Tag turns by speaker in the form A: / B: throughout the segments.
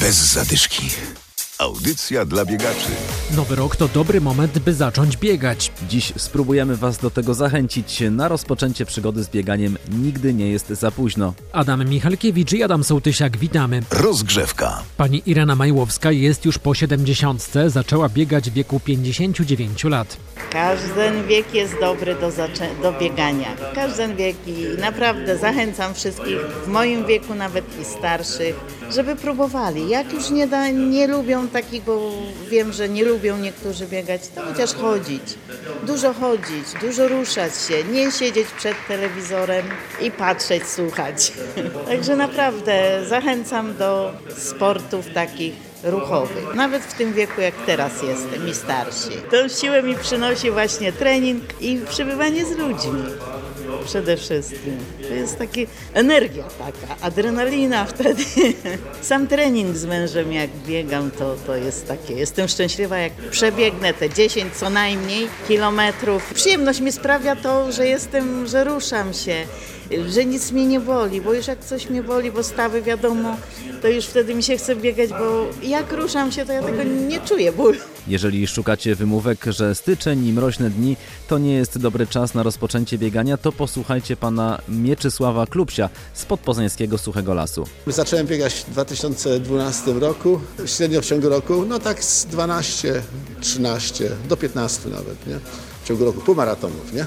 A: Bez zadyszki. Audycja dla biegaczy.
B: Nowy rok to dobry moment, by zacząć biegać.
C: Dziś spróbujemy Was do tego zachęcić. Na rozpoczęcie przygody z bieganiem nigdy nie jest za późno.
B: Adam Michalkiewicz i Adam Sołtysiak, witamy.
A: Rozgrzewka.
B: Pani Irena Majłowska jest już po 70. Zaczęła biegać w wieku 59 lat.
D: Każdy wiek jest dobry do, do biegania. Każdy wiek i naprawdę zachęcam wszystkich w moim wieku, nawet i starszych, żeby próbowali. Jak już nie, da, nie lubią takich, bo wiem, że nie lubią niektórzy biegać, to chociaż chodzić. Dużo chodzić, dużo ruszać się, nie siedzieć przed telewizorem i patrzeć, słuchać. Także naprawdę zachęcam do sportów takich ruchowych. Nawet w tym wieku, jak teraz jestem i starsi. Tą siłę mi przynosi właśnie trening i przebywanie z ludźmi. Przede wszystkim. To jest taka energia taka, adrenalina wtedy. Sam trening z mężem jak biegam, to, to jest takie. Jestem szczęśliwa jak przebiegnę te 10 co najmniej kilometrów. Przyjemność mi sprawia to, że jestem, że ruszam się że nic mnie nie boli, bo już jak coś mnie boli, bo stawy wiadomo, to już wtedy mi się chce biegać, bo jak ruszam się, to ja tego nie czuję bólu.
C: Jeżeli szukacie wymówek, że styczeń i mroźne dni to nie jest dobry czas na rozpoczęcie biegania, to posłuchajcie pana Mieczysława Klubsia z podpoznańskiego Suchego Lasu.
E: Zacząłem biegać w 2012 roku, średnio w ciągu roku, no tak z 12, 13 do 15 nawet, nie? W ciągu roku, półmaratonów, nie?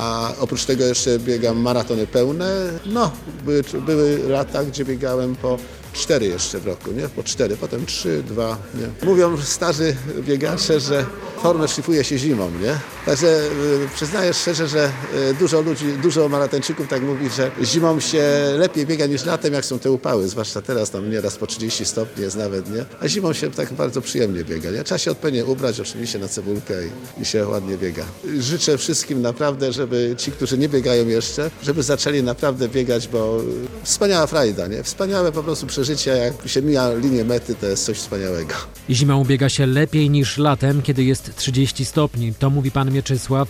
E: A oprócz tego jeszcze biegam maratony pełne. No, były, były lata, gdzie biegałem po cztery jeszcze w roku, nie? Po cztery, potem trzy, dwa, nie? Mówią starzy biegacze, że formę szlifuje się zimą, nie? Także y, przyznaję szczerze, że y, dużo ludzi, dużo maratończyków tak mówi, że zimą się lepiej biega niż latem, jak są te upały, zwłaszcza teraz tam nieraz po 30 stopni jest nawet, nie? A zimą się tak bardzo przyjemnie biega, nie? Trzeba się odpowiednio ubrać oczywiście na cebulkę i, i się ładnie biega. Życzę wszystkim naprawdę, żeby ci, którzy nie biegają jeszcze, żeby zaczęli naprawdę biegać, bo wspaniała frajda, nie? Wspaniałe po prostu przeżycie, jak się mija linię mety, to jest coś wspaniałego.
B: Zimą biega się lepiej niż latem, kiedy jest 30 stopni. To mówi pan Mieczysław.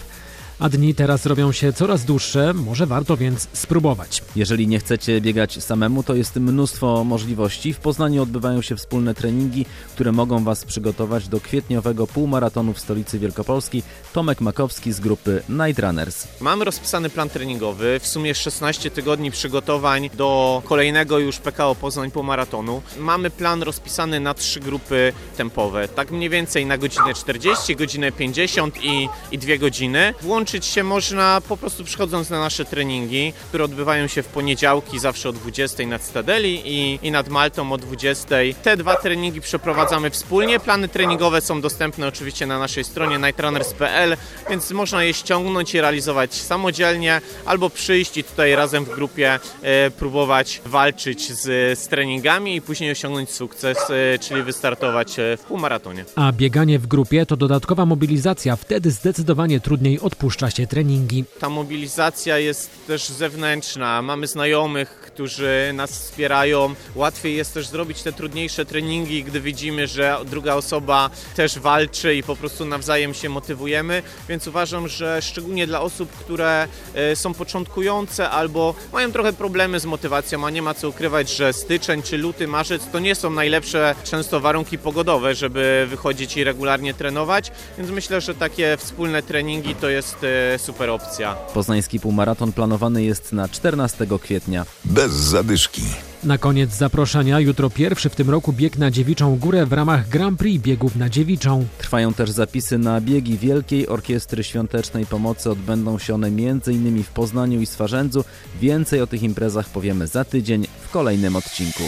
B: A dni teraz robią się coraz dłuższe, może warto więc spróbować.
C: Jeżeli nie chcecie biegać samemu, to jest mnóstwo możliwości. W Poznaniu odbywają się wspólne treningi, które mogą Was przygotować do kwietniowego półmaratonu w stolicy Wielkopolski. Tomek Makowski z grupy Night Runners.
F: Mamy rozpisany plan treningowy, w sumie 16 tygodni przygotowań do kolejnego już PKO Poznań półmaratonu. Mamy plan rozpisany na trzy grupy tempowe, tak mniej więcej na godzinę 40, godzinę 50 i, i 2 godziny. Włączyć się można po prostu przychodząc na nasze treningi, które odbywają się w poniedziałki zawsze o 20 nad Stadeli i, i nad Maltą o 20. Te dwa treningi przeprowadzamy wspólnie. Plany treningowe są dostępne oczywiście na naszej stronie nightrunners.pl, więc można je ściągnąć i realizować samodzielnie albo przyjść i tutaj razem w grupie e, próbować walczyć z, z treningami i później osiągnąć sukces, e, czyli wystartować e, w półmaratonie.
B: A bieganie w grupie to dodatkowa mobilizacja, wtedy zdecydowanie trudniej odpuszcza się treningi.
F: Ta mobilizacja jest też zewnętrzna. Mamy znajomych, którzy nas wspierają. Łatwiej jest też zrobić te trudniejsze treningi, gdy widzimy, że druga osoba też walczy i po prostu nawzajem się motywujemy. Więc uważam, że szczególnie dla osób, które e, są początkujące albo mają trochę problemy z motywacją, a nie ma co ukrywać, że styczeń czy luty, marzec to nie są najlepsze często warunki pogodowe, żeby wychodzić i regularnie trenować. Więc myślę, że takie wspólne treningi to jest super opcja.
C: Poznański półmaraton planowany jest na 14 kwietnia.
A: Bez zadyszki.
B: Na koniec zaproszenia jutro pierwszy w tym roku bieg na Dziewiczą Górę w ramach Grand Prix biegów na Dziewiczą.
C: Trwają też zapisy na biegi Wielkiej Orkiestry Świątecznej Pomocy. Odbędą się one m.in. w Poznaniu i Swarzędzu. Więcej o tych imprezach powiemy za tydzień w kolejnym odcinku.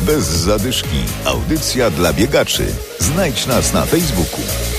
A: Bez zadyszki. Audycja dla biegaczy. Znajdź nas na Facebooku.